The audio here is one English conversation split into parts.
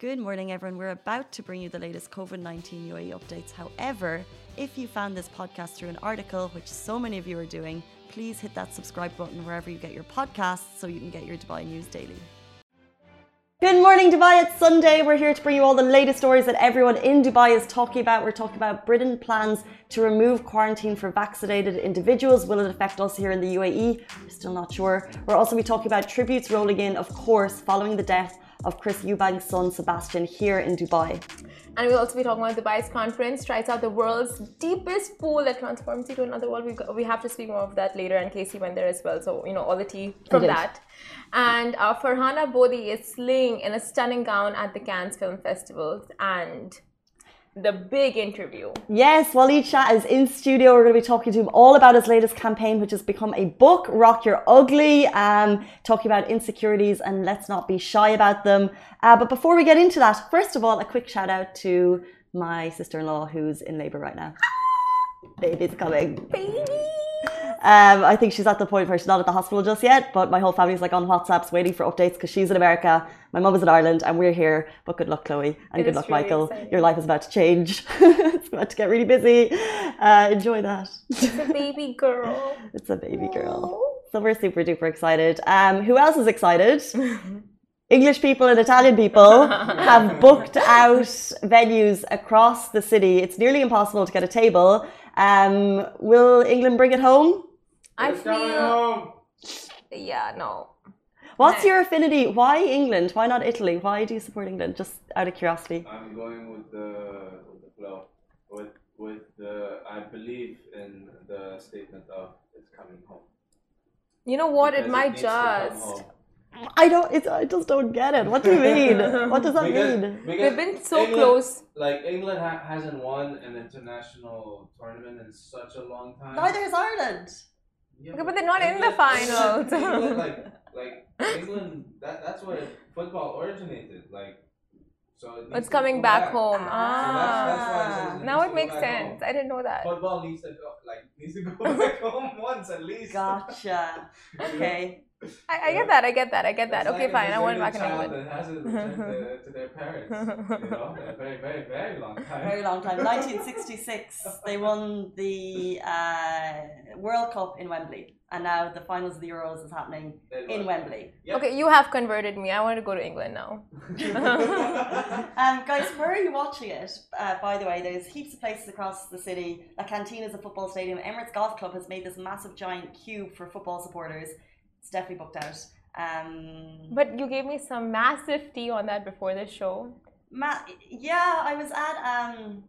Good morning, everyone. We're about to bring you the latest COVID 19 UAE updates. However, if you found this podcast through an article, which so many of you are doing, please hit that subscribe button wherever you get your podcasts so you can get your Dubai news daily. Good morning, Dubai. It's Sunday. We're here to bring you all the latest stories that everyone in Dubai is talking about. We're talking about Britain plans to remove quarantine for vaccinated individuals. Will it affect us here in the UAE? We're still not sure. We're also be talking about tributes rolling in, of course, following the death of Chris Eubank's son Sebastian here in Dubai. And we'll also be talking about Dubai's crown prince tries out the world's deepest pool that transforms you to another world. We, we have to speak more of that later, and Casey went there as well. So, you know, all the tea from that. And uh, Farhana Bodi is slaying in a stunning gown at the Cannes Film Festival. And the big interview. Yes, Waleed Shah is in studio. We're going to be talking to him all about his latest campaign, which has become a book, Rock Your Ugly, um, talking about insecurities and let's not be shy about them. Uh, but before we get into that, first of all, a quick shout out to my sister in law who's in labor right now. Baby's coming. Baby! Um, I think she's at the point where she's not at the hospital just yet, but my whole family's like on WhatsApps waiting for updates because she's in America, my mum is in Ireland, and we're here. But good luck, Chloe, and It good luck, really Michael. exciting. Your life is about to change. it's about to get really busy. Uh, enjoy that. It's a baby girl. it's a baby girl. So we're super duper excited. Um, who else is excited? English people and Italian people have booked out venues across the city. It's nearly impossible to get a table. Um, will England bring it home? I It's coming feel. home. Yeah, no. What's No. your affinity? Why England? Why not Italy? Why do you support England? Just out of curiosity. I'm going with the with the flow. With with the I believe in the statement of it's coming home. You know what? It might needs to come just. I don't. It's, I just don't get it. What do you mean? what does that Because, mean? because We've been so England- close. Like England ha- hasn't won an international tournament in such a long time. Neither is Ireland. Yeah, Okay, but they're not in the finals. England, England, like like England, that that's where football originated. Like, so it It's coming go back home. So that's, that's why Ah. it Now it makes sense. home. I didn't know that. Football needs to go like needs to go back home once at least. Gotcha. Okay. I, I get that. I get that. I get that. That's Okay, like fine. I want it deserted back in child England. That hasn't returned to, to their parents. You know, a very, very, very long time. Very long time. 1966, they won the uh, World Cup in Wembley, and now the finals of the Euros is happening in Wembley. Yep. Okay, you have converted me. I want to go to England now. Um, guys, where are you watching it? Uh, by the way, there's heaps of places across the city. La Cantina is a football stadium. Emirates Golf Club has made this massive giant cube for football supporters. It's definitely booked out. Um, But you gave me some massive tea on that before the show. Ma- yeah, I was at um,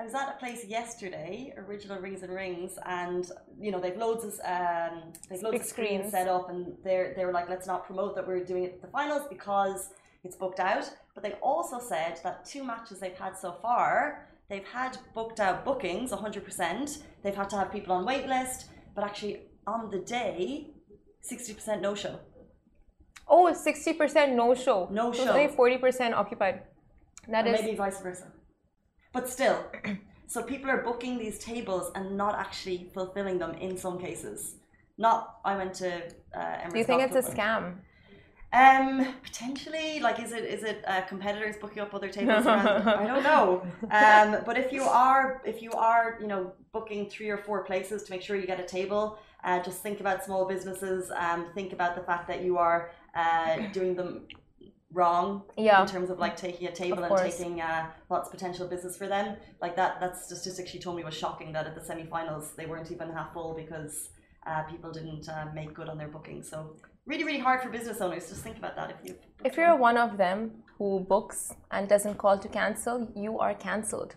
I was at a place yesterday, Original Wings and Rings, and you know they've loads of um, they've loads Big of screens screens. set up, and they're they were like, let's not promote that we're doing it at the finals because it's booked out. But they also said that two matches they've had so far, they've had booked out bookings, hundred percent. They've had to have people on wait list, but actually on the day, sixty percent no show. Oh, 60% no show. No so show. Only 40% occupied. That or is. maybe vice versa. But still, so people are booking these tables and not actually fulfilling them in some cases. Not, I went to. Uh, Do you think it's a scam? Um, potentially, like, is it is it uh, competitors booking up other tables? around? I don't know. Um, but if you are if you are you know booking three or four places to make sure you get a table, uh, just think about small businesses. Um, think about the fact that you are uh, doing them wrong Yeah. in terms of like taking a table Of and taking uh, what's potential business for them. Like that that statistic she told me was shocking that at the semi-finals they weren't even half full because uh, people didn't uh, make good on their bookings. So really really hard for business owners. Just think about that if you. If you're one of them who books and doesn't call to cancel, you are cancelled.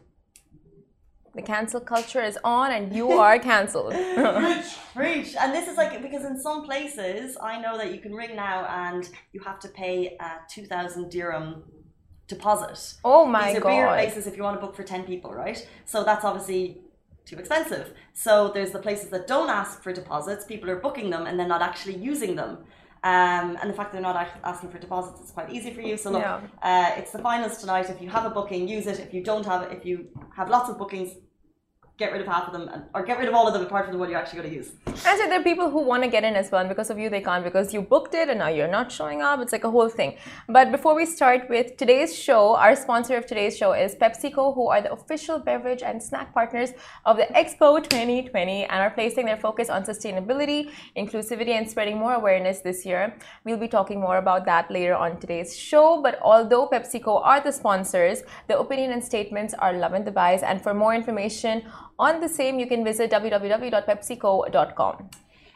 The cancel culture is on and you are cancelled. Preach. And this is like because in some places I know that you can ring now and you have to pay a two thousand dirham deposit. oh my These are bigger places if you want to book for ten people, right? So that's obviously too expensive. So there's the places that don't ask for deposits. People are booking them and then not actually using them. Um, and the fact they're not asking for deposits is quite easy for you. So look, Yeah. uh, it's the finals tonight. If you have a booking, use it. If you don't have it, if you have lots of bookings, get rid of half of them and, or get rid of all of them apart from the one you're actually going to use. And so there are people who want to get in as well, and because of you, they can't because you booked it and now you're not showing up. It's like a whole thing. But before we start with today's show, our sponsor of today's show is PepsiCo, who are the official beverage and snack partners of the Expo 2020 and are placing their focus on sustainability, inclusivity, and spreading more awareness this year. We'll be talking more about that later on today's show. But although PepsiCo are the sponsors, the opinion and statements are Lovin Dubai's. And for more information on the same, you can visit www.pepsico.com.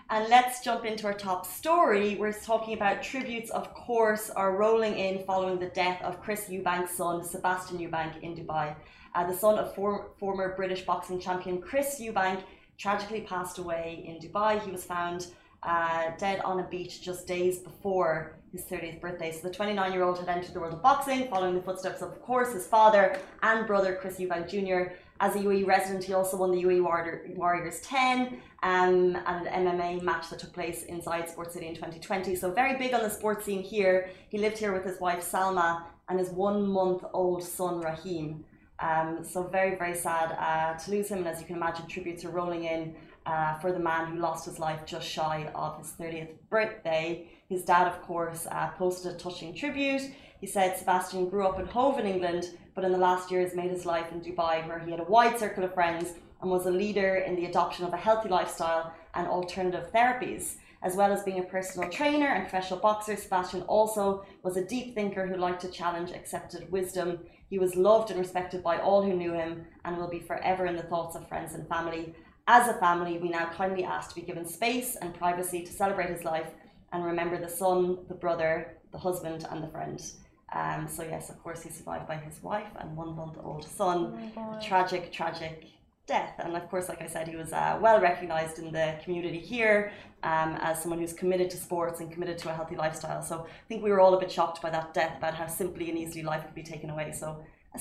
And let's jump into our top story. We're talking about tributes, of course, are rolling in following the death of Chris Eubank's son, Sebastian Eubank, in Dubai. Uh, the son of for- former British boxing champion Chris Eubank tragically passed away in Dubai. He was found uh, dead on a beach just days before his 30th birthday. So the 29 year old had entered the world of boxing, following the footsteps of, of course, his father and brother, Chris Eubank Jr. As a UAE resident, he also won the UAE Warriors 10 um, and an MMA match that took place inside Sports City in 2020. So very big on the sports scene here. He lived here with his wife Salma and his one month old son Rahim. Um, so very, very sad uh, to lose him. And as you can imagine, tributes are rolling in uh, for the man who lost his life just shy of his 30th birthday. His dad, of course, uh, posted a touching tribute. He said Sebastian grew up in Hove in England, but in the last years made his life in Dubai, where he had a wide circle of friends and was a leader in the adoption of a healthy lifestyle and alternative therapies. As well as being a personal trainer and professional boxer, Sebastian also was a deep thinker who liked to challenge accepted wisdom. He was loved and respected by all who knew him and will be forever in the thoughts of friends and family. As a family, we now kindly ask to be given space and privacy to celebrate his life and remember the son, the brother, the husband, and the friend. Um, so yes, of course, he's survived by his wife and one month old son. Oh tragic, tragic death. And of course, like I said, he was uh, well recognized in the community here um, as someone who's committed to sports and committed to a healthy lifestyle. So I think we were all a bit shocked by that death, about how simply and easily life could be taken away. So a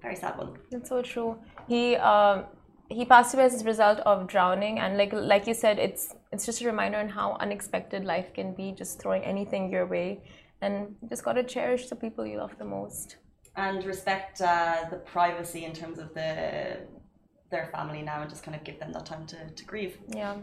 very sad one. That's so true. He. Um he passed away as a result of drowning and like like you said it's it's just a reminder on how unexpected life can be just throwing anything your way and just got to cherish the people you love the most. And respect uh, the privacy in terms of the their family now and just kind of give them that time to, to grieve. Yeah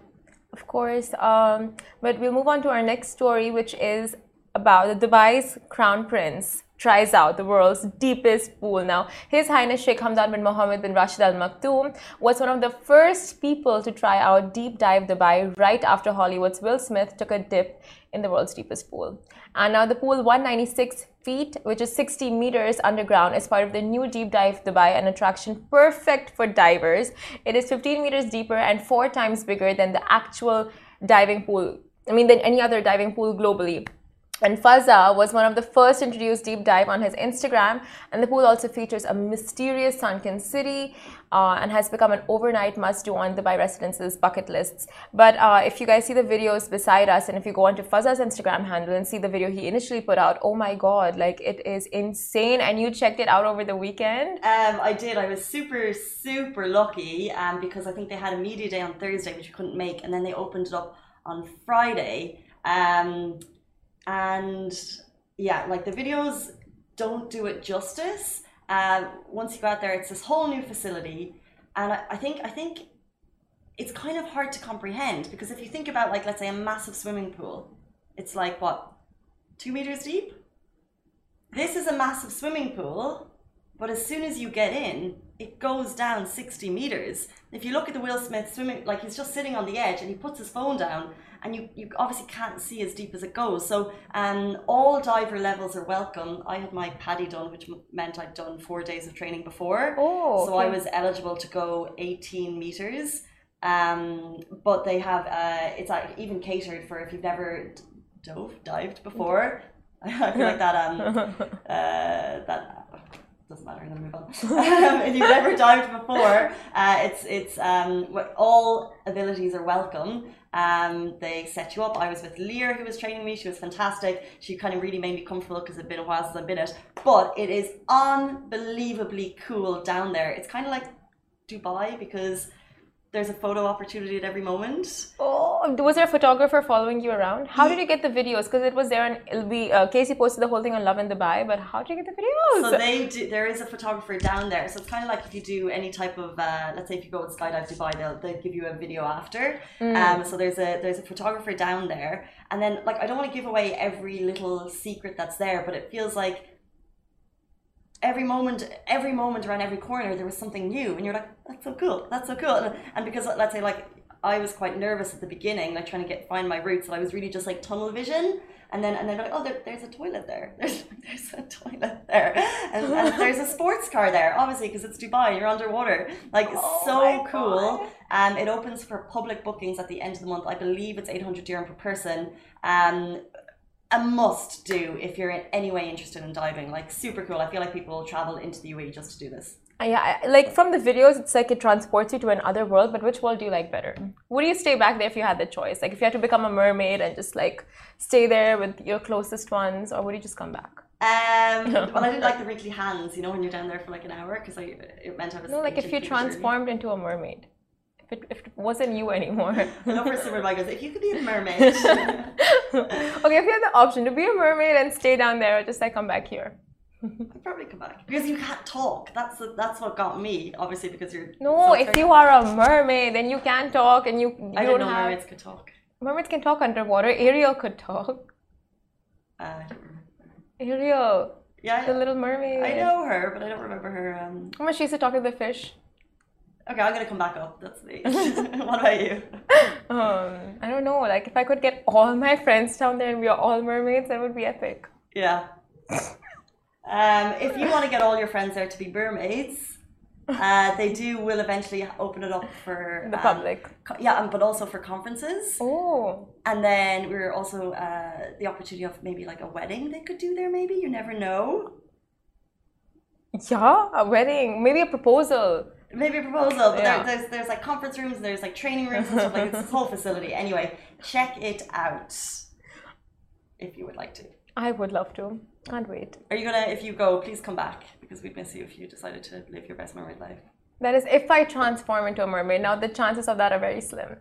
of course. Um, but we'll move on to our next story which is about the dubai's crown prince tries out the world's deepest pool. Now, His Highness Sheikh Hamdan bin Mohammed bin Rashid Al Maktoum was one of the first people to try out Deep Dive Dubai right after Hollywood's Will Smith took a dip in the world's deepest pool. And now the pool 196 feet, which is 60 meters underground, is part of the new Deep Dive Dubai, an attraction perfect for divers. It is 15 meters deeper and four times bigger than the actual diving pool. I mean, than any other diving pool globally. And Fazza was one of the first to introduce deep dive on his Instagram. And the pool also features a mysterious sunken city uh, and has become an overnight must do on Dubai residents' bucket lists. But uh, if you guys see the videos beside us and if you go onto Fazza's Instagram handle and see the video he initially put out, oh my god, like it is insane. And you checked it out over the weekend? Um, I did. I was super, super lucky um, because I think they had a media day on Thursday, which we couldn't make. And then they opened it up on Friday. Um, and yeah, like the videos don't do it justice. Uh, once you go out there, it's this whole new facility, and I, I think I think it's kind of hard to comprehend because if you think about like let's say a massive swimming pool, it's like what two meters deep. This is a massive swimming pool, but as soon as you get in, it goes down 60 meters. If you look at the Will Smith swimming, like he's just sitting on the edge and he puts his phone down and you, you obviously can't see as deep as it goes. So um, all diver levels are welcome. I had my PADI done, which meant I'd done four days of training before. Oh, okay. So I was eligible to go 18 meters. Um, but they have, uh, it's like even catered for if you've never dove, dived before. I feel like that, um, uh, that doesn't matter. I'm gonna move on. um, if you've never dived before, uh, it's it's um, all abilities are welcome. Um, they set you up. I was with Lear, who was training me. She was fantastic. She kind of really made me comfortable because it's been a while since I've been it. But it is unbelievably cool down there. It's kind of like Dubai because there's a photo opportunity at every moment. Oh, was there a photographer following you around? How did you get the videos? Because it was there, and it'll be uh, Casey posted the whole thing on Lovin Dubai. But how did you get the videos? So they do. There is a photographer down there. So it's kind of like if you do any type of, uh, let's say if you go and skydive Dubai, they'll they'll give you a video after. Mm. Um, so there's a there's a photographer down there, and then like I don't want to give away every little secret that's there, but it feels like every moment every moment around every corner there was something new and you're like that's so cool that's so cool. And, and because let's say like i was quite nervous at the beginning like trying to get find my roots and i was really just like tunnel vision and then and then like oh there, there's a toilet there there's there's a toilet there and, and there's a sports car there obviously because it's dubai you're underwater. Like Oh so cool. Um it opens for public bookings at the end of the month. I believe it's 800 dirham per person. Um a must do if you're in any way interested in diving. Like super cool. I feel like people travel into the UAE just to do this. Uh, yeah, like from the videos, it's like it transports you to another world. But which world do you like better? Would you stay back there if you had the choice? Like if you had to become a mermaid and just like stay there with your closest ones, or would you just come back? Um, well, I didn't like the wrinkly hands. You know, when you're down there for like an hour, because I it meant I was. No, like if you transformed into a mermaid, if it, if it wasn't you anymore. no, for Super goes, if you could be a mermaid. okay, if you had the option to be a mermaid and stay down there, or just like come back here. I'd probably come back because you can't talk. That's the, that's what got me. Obviously, because you're. No, if you are a mermaid, then you can talk and you, you I don't didn't know have. mermaids could talk. Mermaids can talk underwater. Ariel could talk. Uh, I don't remember. Ariel, yeah, the little mermaid. I know her, but I don't remember her. Um, Remember she used to talk to the fish? Okay, I'm gonna come back up. That's me. what about you? Um, I don't know. Like if I could get all my friends down there and we are all mermaids, that would be epic. Yeah. Um, if you want to get all your friends there to be mermaids, uh, they do will eventually open it up for The um, public. yeah, um, but also for conferences. Oh, And then we're also uh, the opportunity of maybe like a wedding they could do there. Maybe you never know. yeah, a wedding, maybe a proposal. Maybe a proposal, but Yeah. there, there's there's like conference rooms, and there's like training rooms and stuff like it's this whole facility. Anyway, check it out if you would like to. I would love to. Can't wait. Are you gonna? If you go, please come back because we'd miss you if you decided to live your best mermaid life. That is, if I transform into a mermaid. Now the chances of that are very slim.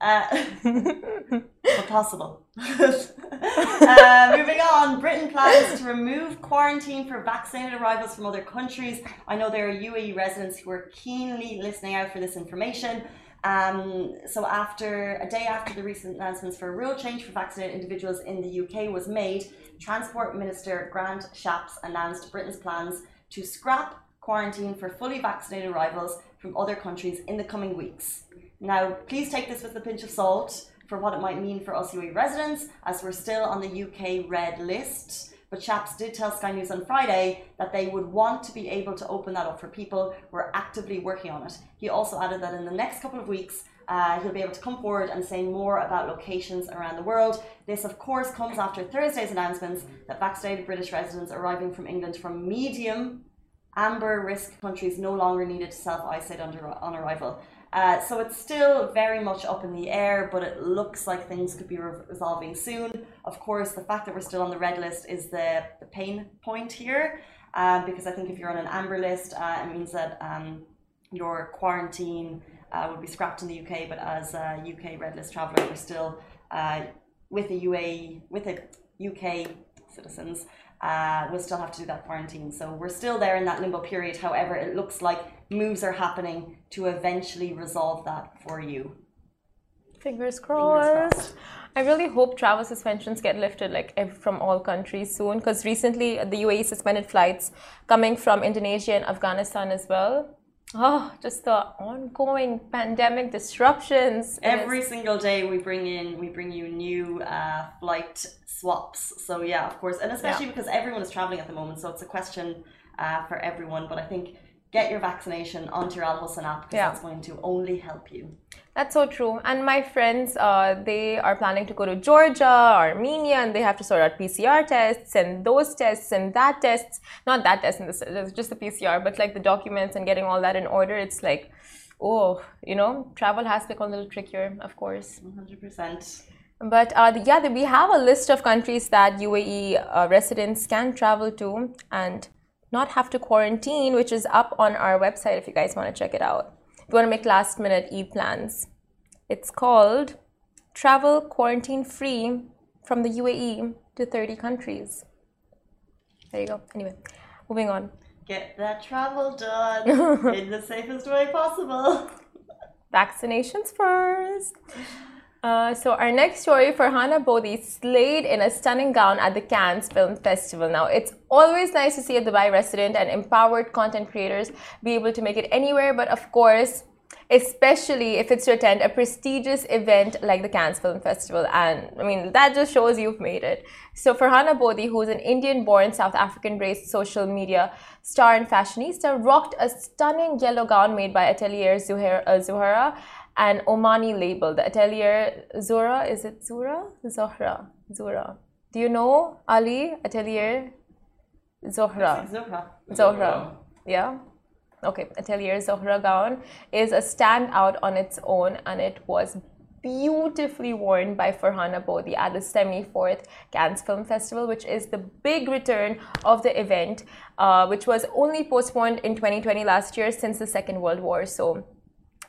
Uh, but possible. uh, moving on, Britain plans to remove quarantine for vaccinated arrivals from other countries. I know there are UAE residents who are keenly listening out for this information. Um, so, after a day after the recent announcements for a rule change for vaccinated individuals in the UK was made, Transport Minister Grant Shapps announced Britain's plans to scrap quarantine for fully vaccinated arrivals from other countries in the coming weeks. Now, please take this with a pinch of salt for what it might mean for us UAE residents, as we're still on the UK red list. But Shapps did tell Sky News on Friday that they would want to be able to open that up for people who are actively working on it. He also added that in the next couple of weeks, uh, he'll be able to come forward and say more about locations around the world. This, of course, comes after Thursday's announcements that vaccinated British residents arriving from England from medium amber risk countries no longer needed to self isolate on arrival. Uh, so it's still very much up in the air, but it looks like things could be re- resolving soon. Of course, the fact that we're still on the red list is the, the pain point here, um, because I think if you're on an amber list, uh, it means that um, your quarantine uh, would be scrapped in the UK, but as a UK red list traveller, you're still uh, with a UAE, with a UK citizens uh, will still have to do that quarantine. So we're still there in that limbo period. However, it looks like moves are happening to eventually resolve that for you. Fingers crossed. I really hope travel suspensions get lifted like from all countries soon because recently the UAE suspended flights coming from Indonesia and Afghanistan as well. Oh, just the ongoing pandemic disruptions. Every single day we bring in, we bring you new uh, flight swaps. So yeah, of course, and especially because everyone is traveling at the moment, so it's a question uh, for everyone. But I think get your vaccination onto your Al Hosn app because Yeah. that's going to only help you. That's so true. And my friends, uh, they are planning to go to Georgia, Armenia, and they have to sort out PCR tests and those tests and that tests. Not that test, in this, just the PCR, but like the documents and getting all that in order. It's like, oh, you know, travel has become a little trickier, of course. 100%. But uh, yeah, we have a list of countries that UAE uh, residents can travel to and not have to quarantine, which is up on our website if you guys want to check it out. you want to make last minute e plans, It's called Travel Quarantine Free from the UAE to 30 countries. There you go. Anyway, moving on. Get that travel done in the safest way possible. Vaccinations first. Uh, so our next story, for Farhana Bodi slayed in a stunning gown at the Cannes Film Festival. Now, it's always nice to see a Dubai resident and empowered content creators be able to make it anywhere, but of course, especially if it's to attend a prestigious event like the Cannes Film Festival. And I mean, that just shows you've made it. So, for Farhana Bodi, who's an Indian born South African based social media star and fashionista, rocked a stunning yellow gown made by Atelier Zuhara, uh, Zuhara an Omani label. The Atelier Zora. is it Zora? Zohra. Zora. Do you know Ali? Atelier Zohra. Zohra. Zohra. Yeah. Okay, Atelier Zohra gown is a standout on its own and it was beautifully worn by Farhana Bodi at the 74th Cannes Film Festival, which is the big return of the event, uh, which was only postponed in 2020 last year since the Second World War. So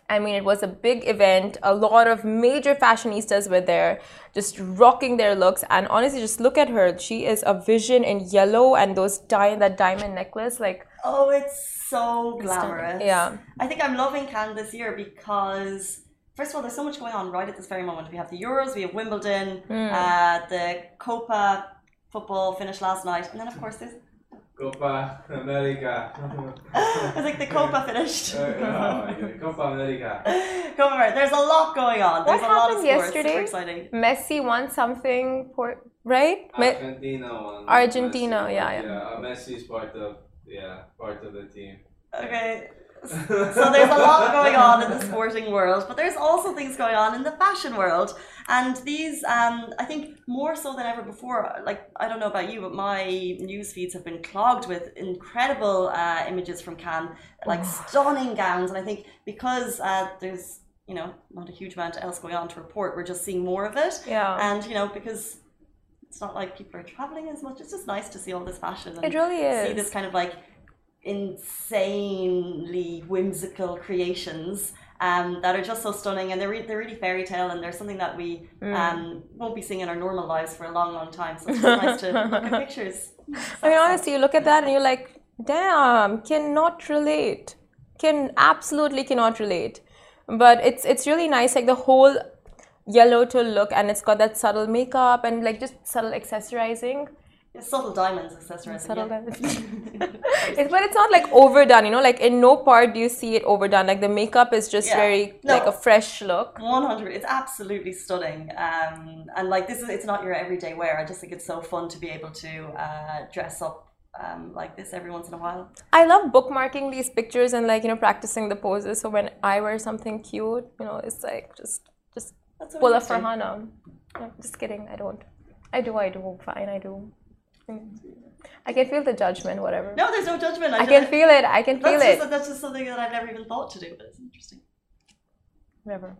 I mean, it was a big event. A lot of major fashionistas were there, just rocking their looks. And honestly, just look at her. She is a vision in yellow and those di- that diamond necklace. Like, oh, it's so glamorous. Yeah. I think I'm loving Cannes this year because. First of all, there's so much going on right at this very moment. We have the Euros, we have Wimbledon, mm. uh, the Copa football finished last night, and then of course there's Copa America. it's like the Copa finished. uh, no, Copa America. Copa America. There's a lot going on. There's what a happened lot of yesterday? Super exciting. Messi won something, for, right? Argentina won. Argentina, Messi, yeah, yeah. Yeah, uh, Messi is part of yeah part of the team. Okay. So there's a lot going on in the sporting world, but there's also things going on in the fashion world. And these, um, I think, more so than ever before, like, I don't know about you, but my news feeds have been clogged with incredible uh, images from Cannes, like oh. stunning gowns. And I think because uh, there's, you know, not a huge amount else going on to report, we're just seeing more of it. Yeah. And, you know, because it's not like people are traveling as much, it's just nice to see all this fashion. And it really is. See this kind of like insanely whimsical creations um, that are just so stunning and they're, re- they're really fairy tale and they're something that we mm. um, won't be seeing in our normal lives for a long, long time. So it's just nice to look at pictures. I mean, honestly, you look at that and you're like, damn, cannot relate. Can absolutely cannot relate. But it's it's really nice, like the whole yellow to look, and it's got that subtle makeup and like just subtle accessorizing subtle diamonds accessorizing. Subtle yeah. diamonds. it's, but it's not like overdone, you know. Like in no part do you see it overdone. Like the makeup is just yeah. very no, like a fresh look. One hundred. It's absolutely stunning. Um, and like this is it's not your everyday wear. I just think it's so fun to be able to uh, dress up. Um, like this every once in a while. I love bookmarking these pictures and like you know practicing the poses. So when I wear something cute, you know, it's like just just pull a Farhana. No, just kidding. I don't. I do. I do. Fine. I do. I can feel the judgment, whatever. No, there's no judgment. I, I can feel it. I can feel that's it. Just, that's just something that I've never even thought to do, but it's interesting. Whatever.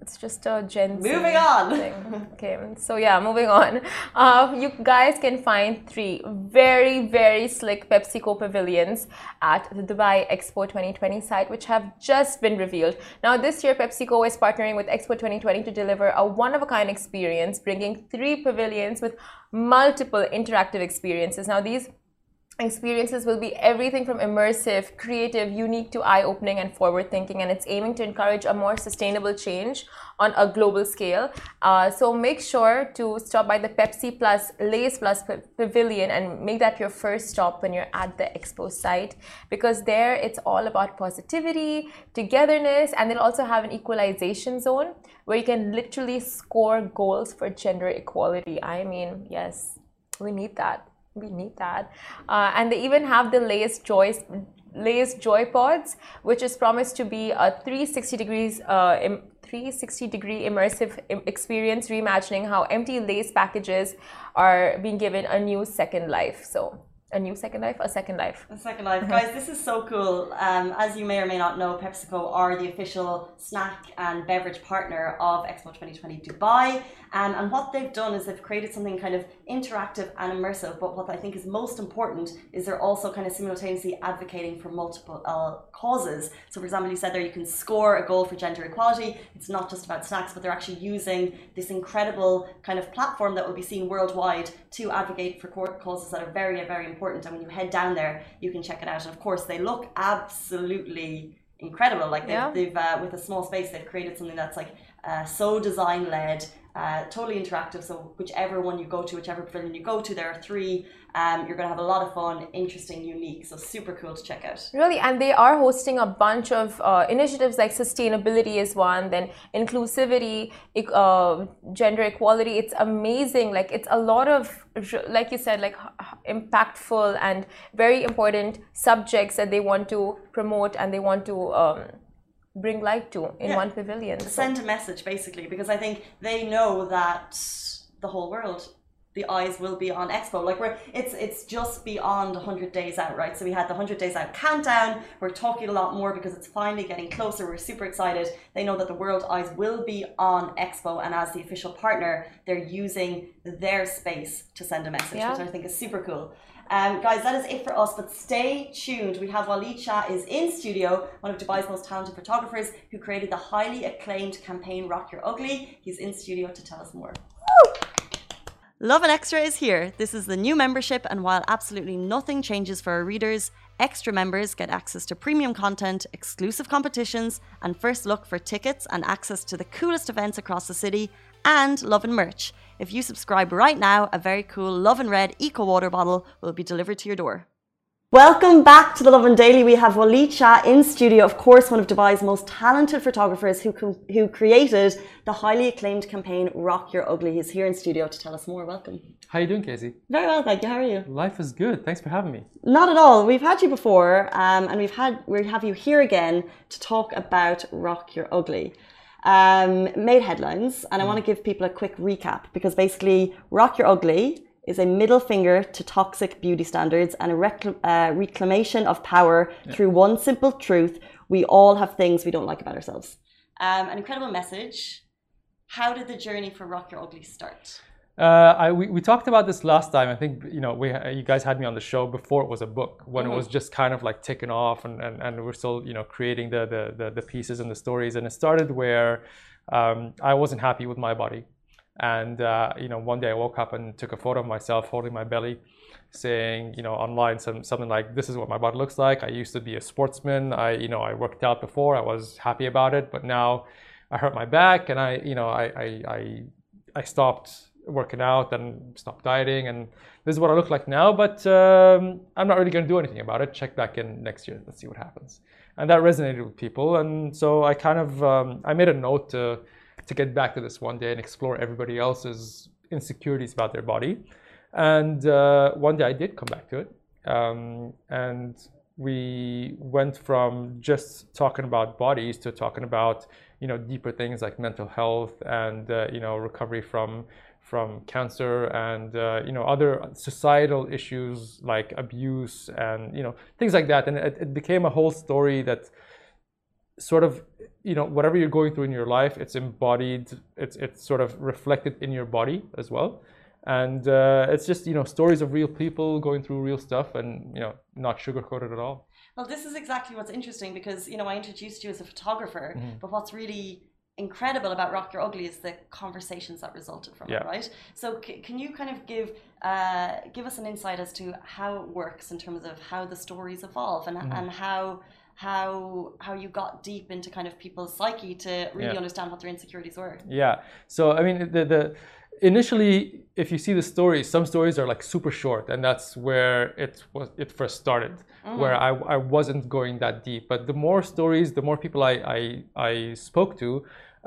It's just a Gen Z Moving on. Thing. Okay, so yeah, moving on. Uh, you guys can find three very, very slick PepsiCo pavilions at the Dubai Expo 2020 site, which have just been revealed. Now, this year, PepsiCo is partnering with Expo 2020 to deliver a one of a kind experience, bringing three pavilions with multiple interactive experiences. Now, these experiences will be everything from immersive, creative, unique to eye opening and forward thinking. And it's aiming to encourage a more sustainable change on a global scale. Uh, so make sure to stop by the Pepsi Plus Lay's Plus Pavilion and make that your first stop when you're at the expo site because there it's all about positivity, togetherness, and they'll also have an equalization zone where you can literally score goals for gender equality. I mean, yes, we need that we need that. Uh, and they even have the Lay's Joy, Lay's Joy Pods, which is promised to be a 360 degrees, uh, 360 degree immersive experience, reimagining how empty Lay's packages are being given a new second life. So a new Second Life, a Second Life. A Second Life. Guys, this is so cool. Um, as you may or may not know, PepsiCo are the official snack and beverage partner of Expo 2020 Dubai. Um, and what they've done is they've created something kind of interactive and immersive. But what I think is most important is they're also kind of simultaneously advocating for multiple uh, causes. So, for example, you said there you can score a goal for gender equality. It's not just about snacks, but they're actually using this incredible kind of platform that will be seen worldwide to advocate for causes that are very, very important. And when you head down there, you can check it out. And of course, they look absolutely incredible. Like they've, yeah. they've uh, with a small space, they've created something that's like uh, so design led, uh, totally interactive. So whichever one you go to, whichever pavilion you go to, there are three. Um, you're going to have a lot of fun, interesting, unique. So super cool to check out. Really, and they are hosting a bunch of uh, initiatives like sustainability is one, then inclusivity, uh, gender equality. It's amazing. Like it's a lot of, like you said, like impactful and very important subjects that they want to promote and they want to. Um, bring light to in yeah. one pavilion. To send a message basically, because I think they know that the whole world the eyes will be on Expo. Like we're it's it's just beyond 100 days out, right? So we had the 100 days out countdown. We're talking a lot more because it's finally getting closer. We're super excited. They know that the world eyes will be on Expo, and as the official partner, they're using their space to send a message, yeah. which I think is super cool. Um, guys, that is it for us, but stay tuned. We have Waleed Shah is in studio, one of Dubai's most talented photographers who created the highly acclaimed campaign Rock Your Ugly. He's in studio to tell us more. Woo! and Extra is here. This is the new membership, and while absolutely nothing changes for our readers, extra members get access to premium content, exclusive competitions, and first look for tickets and access to the coolest events across the city, and love and merch. If you subscribe right now, a very cool Lovin Red Eco Water bottle will be delivered to your door. Welcome back to the Lovin Daily. We have Waleed Shah in studio, of course, one of Dubai's most talented photographers who, who created the highly acclaimed campaign Rock Your Ugly. He's here in studio to tell us more. Welcome. How are you doing, Casey? Very well, thank you. How are you? Life is good. Thanks for having me. Not at all. We've had you before, um, and we've had we have you here again to talk about Rock Your Ugly um, made headlines, and I want to give people a quick recap because basically, Rock Your Ugly is a middle finger to toxic beauty standards and a recl- uh, reclamation of power yeah. through one simple truth: we all have things we don't like about ourselves. Um, an incredible message. How did the journey for Rock Your Ugly start? Uh, I, we, we talked about this last time. I think you know we you guys had me on the show before it was a book when mm-hmm. it was just kind of like ticking off and, and, and we're still you know creating the, the, the, the pieces and the stories. And it started where um, I wasn't happy with my body, and uh, you know one day I woke up and took a photo of myself holding my belly, saying you know online some something like this is what my body looks like. I used to be a sportsman. I you know I worked out before. I was happy about it, but now I hurt my back and I you know I I, I, I stopped working out and stop dieting and this is what I look like now but um, I'm not really going to do anything about it. Check back in next year let's see what happens. And that resonated with people and so I kind of um, I made a note to to get back to this one day and explore everybody else's insecurities about their body. And uh, one day I did come back to it um, and we went from just talking about bodies to talking about you know deeper things like mental health and uh, you know recovery from from cancer and uh, you know other societal issues like abuse and you know things like that. And it, it, became a whole story that sort of you know whatever you're going through in your life it's embodied it's it's sort of reflected in your body as well. And uh, it's just you know stories of real people going through real stuff and you know not sugarcoated at all. Well this is exactly what's interesting because you know i introduced you as a photographer mm-hmm. but what's really incredible about Rock Your Ugly is the conversations that resulted from yeah. it, right? So c- can you kind of give uh, give us an insight as to how it works in terms of how the stories evolve and, mm-hmm. and how how how you got deep into kind of people's psyche to really yeah. understand what their insecurities were. Yeah. So I mean the the initially if you see the stories some stories are like super short and that's where it was it first started mm. where I, I wasn't going that deep but the more stories the more people i i, I spoke to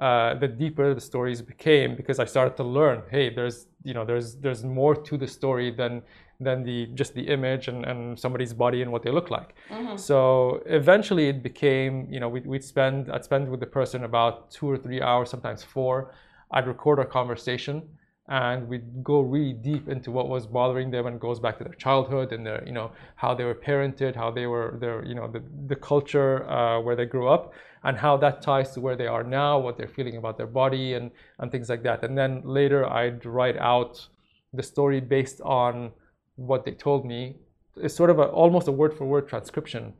uh, the deeper the stories became because i started to learn hey there's you know there's there's more to the story than than the just the image and, and somebody's body and what they look like mm-hmm. so eventually it became you know we'd, we'd spend i'd spend with the person about two or three hours sometimes four I'd record our conversation and we'd go really deep into what was bothering them and goes back to their childhood and their you know how they were parented how they were their you know the, the culture uh, where they grew up and how that ties to where they are now what they're feeling about their body and and things like that and then later i'd write out the story based on what they told me. It's sort of a, almost a word for word transcription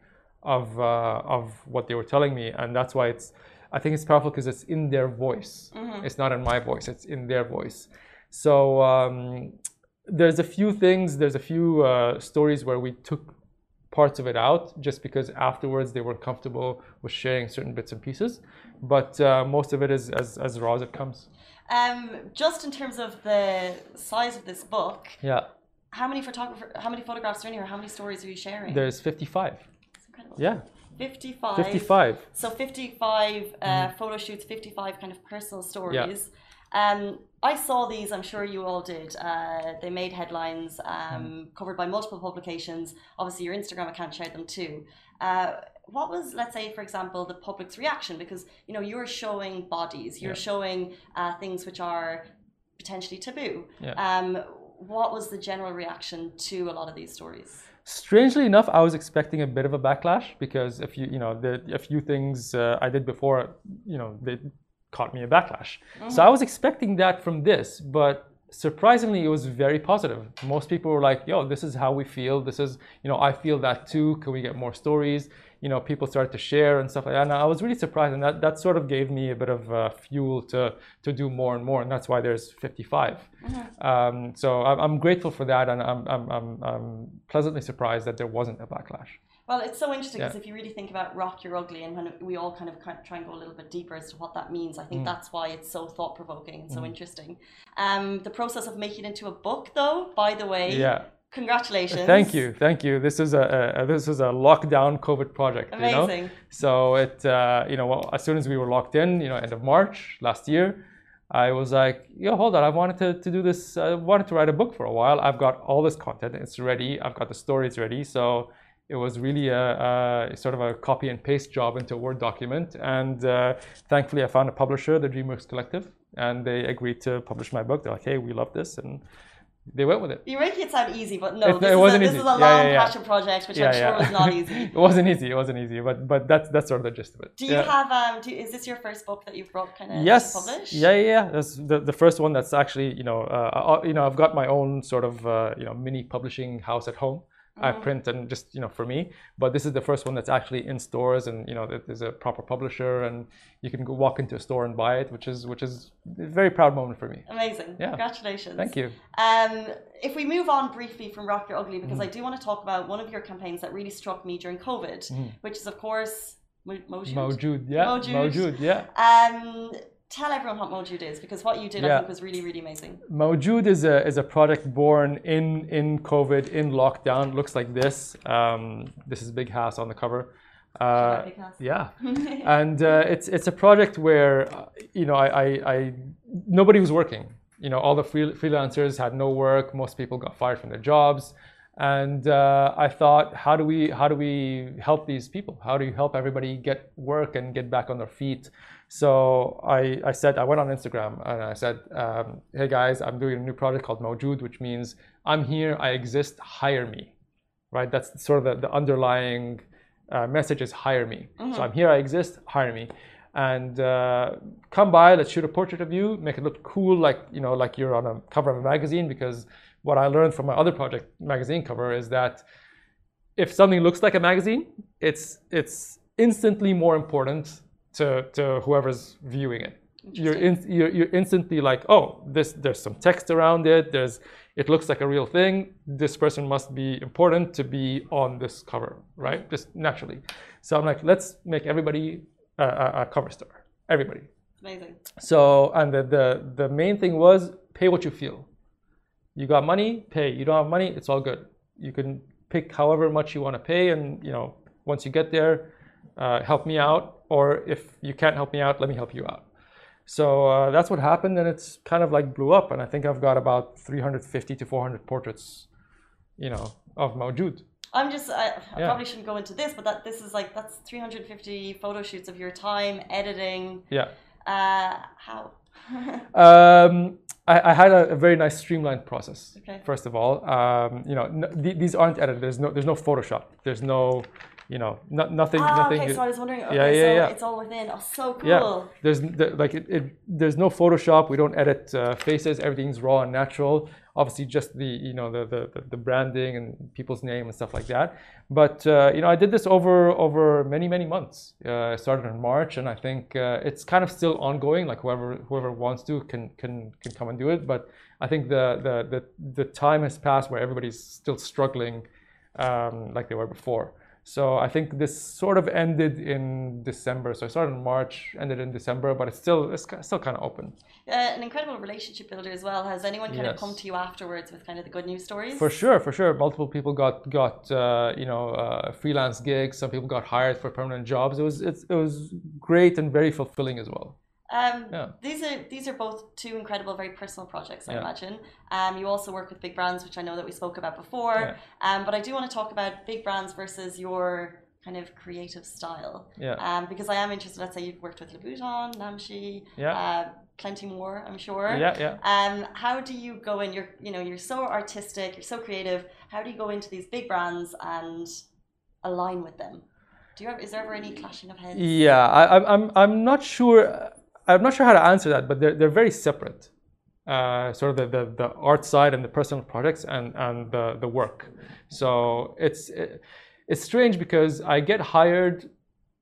of uh, of what they were telling me, and that's why it's. I think it's powerful because it's in their voice. It's not in my voice. It's in their voice. So um, there's a few things. There's a few uh, stories where we took parts of it out just because afterwards they weren't comfortable with sharing certain bits and pieces. But uh, most of it is as, as raw as it comes. Um, just in terms of the size of this book, Yeah, how many photographer, how many photographs are in here? How many stories are you sharing? there's 55. It's incredible. Yeah, 55. 55. So 55 uh, photo shoots, 55 kind of personal Yeah. Um, I saw these, I'm sure you all did. Uh, they made headlines, um, covered by multiple publications. Obviously, your Instagram account shared them too. Uh, what was, let's say, for example, the public's reaction? Because you know you're showing bodies, you're Yeah. showing uh, things which are potentially taboo. Yeah. Um, what was the general reaction to a lot of these stories? Strangely enough, I was expecting a bit of a backlash because if you, you know, the, a few things uh, I did before, you know, they caught me a backlash. So I was expecting that from this, but surprisingly, it was very positive. Most people were like, "Yo, this is how we feel. This is, you know, I feel that too. Can we get more stories?" You know, people started to share and stuff like that. And I was really surprised, and that, that sort of gave me a bit of uh, fuel to to do more and more, and that's why there's 55. Um, so I'm, I'm grateful for that, and I'm, I'm, I'm, I'm pleasantly surprised that there wasn't a backlash. Well, it's so interesting because Yeah. if you really think about rock, you're ugly, and when we all kind of try and go a little bit deeper as to what that means, I Mm. think that's why it's so thought provoking and so interesting. Um, the process of making it into a book, though, by the way, Yeah. congratulations. Thank you, thank you. This is a, a this is a lockdown COVID project. You know? Amazing. So it uh, you know well, as soon as we were locked in, you know, end of March last year, I was like, yo, hold on, I wanted to, to do this. I wanted to write a book for a while. I've got all this content. It's ready. I've got the stories ready. So it was really a, a sort of a copy and paste job into a Word document. And uh, thankfully, I found a publisher, the DreamWorks Collective, and they agreed to publish my book. They're like, hey, we love this, and they went with it. You're making it sound easy, but no, It- this, it is, wasn't a, this easy. is a long Yeah, yeah, yeah. passion project, which I'm sure was not easy. it wasn't easy. It wasn't easy, but but that's that's sort of the gist of it. Do you have um? Do, is this your first book that you've brought kind of yes published? yeah yeah yeah that's the, the first one that's actually you know uh, you know i've got my own sort of uh, you know mini publishing house at home i Mm-hmm. print and just you know for me but this is the first one that's actually in stores and you know there's a proper publisher and you can go walk into a store and buy it which is which is a very proud moment for me Amazing. Yeah. Congratulations. thank you Um, if we move on briefly from Rock Your Ugly, because I do want to talk about one of your campaigns that really struck me during COVID, which is, of course, Mo- Mojud. Mojud, yeah Mojud. Mojud, yeah Um, tell everyone what Mojud is, because what you did, I think, was really, really amazing. Mojud is a is a project born in in COVID in lockdown. Looks like this. Um, this is Big House on the cover. Uh, Big House. yeah, and uh, it's it's a project where you know I, I, I nobody was working. You know, all the free, freelancers had no work. Most people got fired from their jobs, and uh, I thought, how do we how do we help these people? How do you help everybody get work and get back on their feet? So I, I said I went on Instagram and I said, um, hey guys, I'm doing a new project called Mojud, which means I'm here, I exist, hire me, right? That's sort of the, the underlying uh, message is hire me. So I'm here, I exist, hire me, and uh, come by. Let's shoot a portrait of you, make it look cool, like you know, like you're on a cover of a magazine. Because what I learned from my other project magazine cover is that if something looks like a magazine, it's it's instantly more important to, to whoever's viewing it. You're, in, you're you're instantly like, oh, this there's some text around it. There's it looks like a real thing. This person must be important to be on this cover, right? Just naturally. So I'm like, let's make everybody a, a, a cover star. Everybody. Amazing. So, and the, the, the main thing was pay what you feel. You got money, pay. You don't have money, it's all good. You can pick however much you want to pay, and you know, once you get there, uh, help me out. Or if you can't help me out, let me help you out. So uh, that's what happened, and it's kind of like blew up. And I think I've got about 350 to 400 portraits, you know, of Mawjood. I'm just, I, I Yeah. probably shouldn't go into this, but that this is like, that's 350 photo shoots of your time, editing. Yeah. Uh, how? Um, I, I had a, a very nice streamlined process. Okay. First of all, um, you know, n- th- these aren't edited. There's no, there's no Photoshop. There's no, you know, no, nothing, Ah, nothing. okay, so I was wondering, okay, Yeah, yeah, so yeah. it's all within. Oh, so cool. yeah, there's the, like it, it, there's no Photoshop. We don't edit uh, faces. Everything's raw and natural. obviously just the you know the the, the branding and people's name and stuff like that. But uh, you know, I did this over over many many months. Uh, I started in March, and I think uh, it's kind of still ongoing. Like whoever whoever wants to can can can come and do it. But I think the the the, the time has passed where everybody's still struggling um, like they were before. So I think this sort of ended in December. So I started in March, ended in December, but it's still it's still kind of open. Uh, an incredible relationship builder as well. Has anyone kind Yes. of come to you afterwards with kind of the good news stories? For sure, for sure. Multiple people got got uh, you know uh, freelance gigs. Some people got hired for permanent jobs. It was it's, it was great and very fulfilling as well. Um, Yeah. These are these are both two incredible, very personal projects. I Yeah. imagine. Um, you also work with big brands, which I know that we spoke about before. Yeah. Um, but I do want to talk about big brands versus your kind of creative style. Yeah. Um, because I am interested. Let's say you've worked with Louboutin, Namshi, Yeah. uh, plenty more. I'm sure. Yeah, yeah. Um, how do you go in? You're you know you're so artistic. You're so creative. How do you go into these big brands and align with them? Do you ever, is there ever any clashing of heads? Yeah, I, I'm I'm I'm not sure. I'm not sure how to answer that, but they're they're very separate. Uh, sort of the, the, the art side and the personal projects and, and the, the work. So it's it, it's strange because I get hired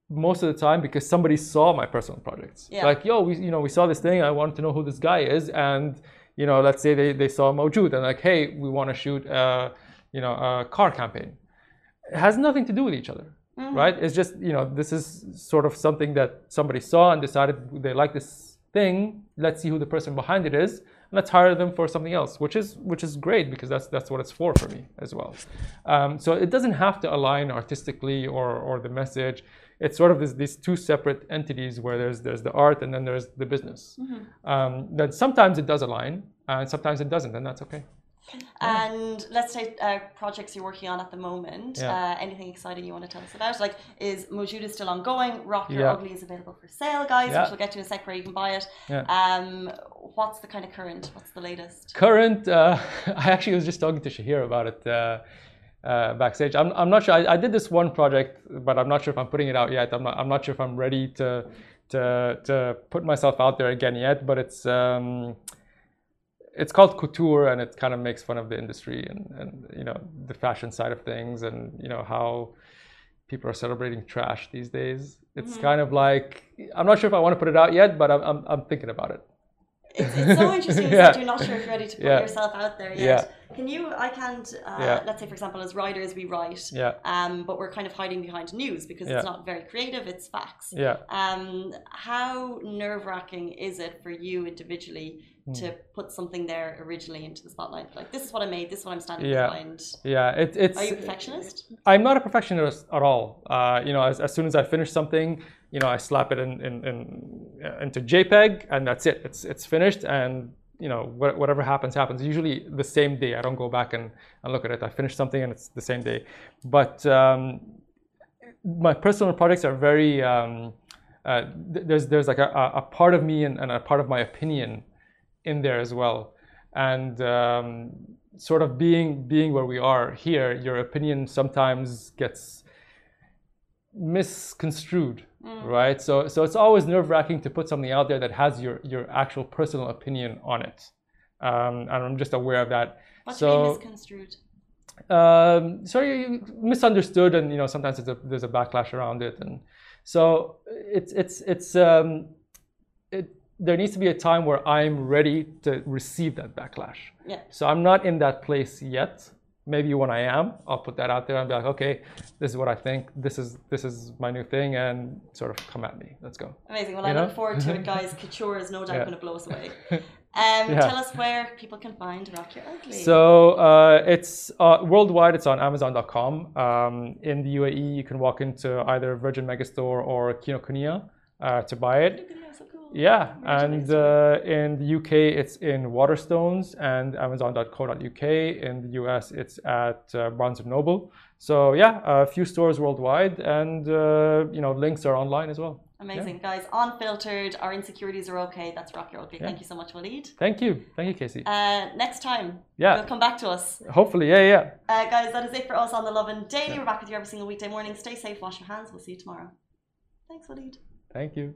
most of the time because somebody saw my personal projects. Yeah. Like, yo, we you know we saw this thing. I want to know who this guy is, and you know, let's say they, they saw Mojud and like, hey, we want to shoot a, you know a car campaign. It has nothing to do with each other right? It's just you know this is sort of something that somebody saw and decided they like this thing. Let's see who the person behind it is. And let's hire them for something else, which is which is great because that's that's what it's for for me as well. Um, so it doesn't have to align artistically or or the message. It's sort of this, these two separate entities where there's there's the art and then there's the business. Um, then sometimes it does align and sometimes it doesn't, and that's okay. And let's say uh, projects you're working on at the moment. Yeah. Uh, anything exciting you want to tell us about? Like, is Mojuda still ongoing? Rock Your Yeah. Ugly is available for sale, guys, Yeah. which we'll get to in a sec where you can buy it. Yeah. Um, what's the kind of current? What's the latest? current uh, i actually was just talking to shahir about it uh, uh, backstage I'm, I'm not sure I, I did this one project but i'm not sure if i'm putting it out yet i'm not, I'm not sure if i'm ready to, to, to put myself out there again yet but it's um, it's called couture and it kind of makes fun of the industry and, and you know the fashion side of things and you know how people are celebrating trash these days it's mm-hmm. kind of like i'm not sure if i want to put it out yet but i'm, I'm, I'm thinking about it It's, it's so interesting Yeah. that you're not sure if you're ready to put Yeah. yourself out there yet. Yeah. Can you? I can't. Uh, Yeah. Let's say, for example, as writers, we write. Yeah. Um, but we're kind of hiding behind news because Yeah. it's not very creative. It's facts. yeah Um, how nerve wracking is it for you individually Hmm. to put something there originally into the spotlight? Like, this is what I made, this is what I'm standing Yeah. behind. yeah it, it's Are you a perfectionist? I'm not a perfectionist at all. Uh, you know, as, as soon as I finish something, you know, I slap it in, in, in uh, into JPEG, and that's it. It's it's finished, and you know, wha- whatever happens, happens. Usually the same day. I don't go back and, and look at it. I finish something, and it's the same day. But um, my personal projects are very. Um, uh, th- there's there's like a, a a part of me and, and a part of my opinion in there as well, and um, sort of being being where we are here, your opinion sometimes gets misconstrued, right? So so it's always nerve wracking to put something out there that has your your actual personal opinion on it, um, and I'm just aware of that. What do you so misconstrued? um, so you misunderstood, and you know sometimes there's a, there's a backlash around it, and so it's it's it's um, it. There needs to be a time where I'm ready to receive that backlash. Yeah. So I'm not in that place yet. Maybe when I am, I'll put that out there and be like, okay, this is what I think. This is this is my new thing, and sort of come at me. Let's go. Amazing. Well, You I know? look forward to it, guys. Couture is no doubt Yeah. going to blow us away. Um, Yeah. Tell us where people can find Rock Your Ugly. So uh, it's uh, worldwide. It's on Amazon.com. Um, in the UAE, you can walk into either Virgin Megastore or Kinokuniya uh, to buy it. Yeah, and uh, in the UK, it's in Waterstones and Amazon.co.uk. In the US, it's at uh, Barnes and Noble. So yeah, a few stores worldwide, and uh, you know links are online as well. Amazing, guys. Unfiltered. Our insecurities are okay. That's Rock Your Ugly. Thank you so much, Waleed. Thank you, thank you, Casey. Uh, next time, Yeah. you'll come back to us. Hopefully, yeah, yeah. Uh, guys, that is it for us on the Lovin Daily. We're back with you every single weekday morning. Stay safe, wash your hands. We'll see you tomorrow. Thanks, Waleed. Thank you.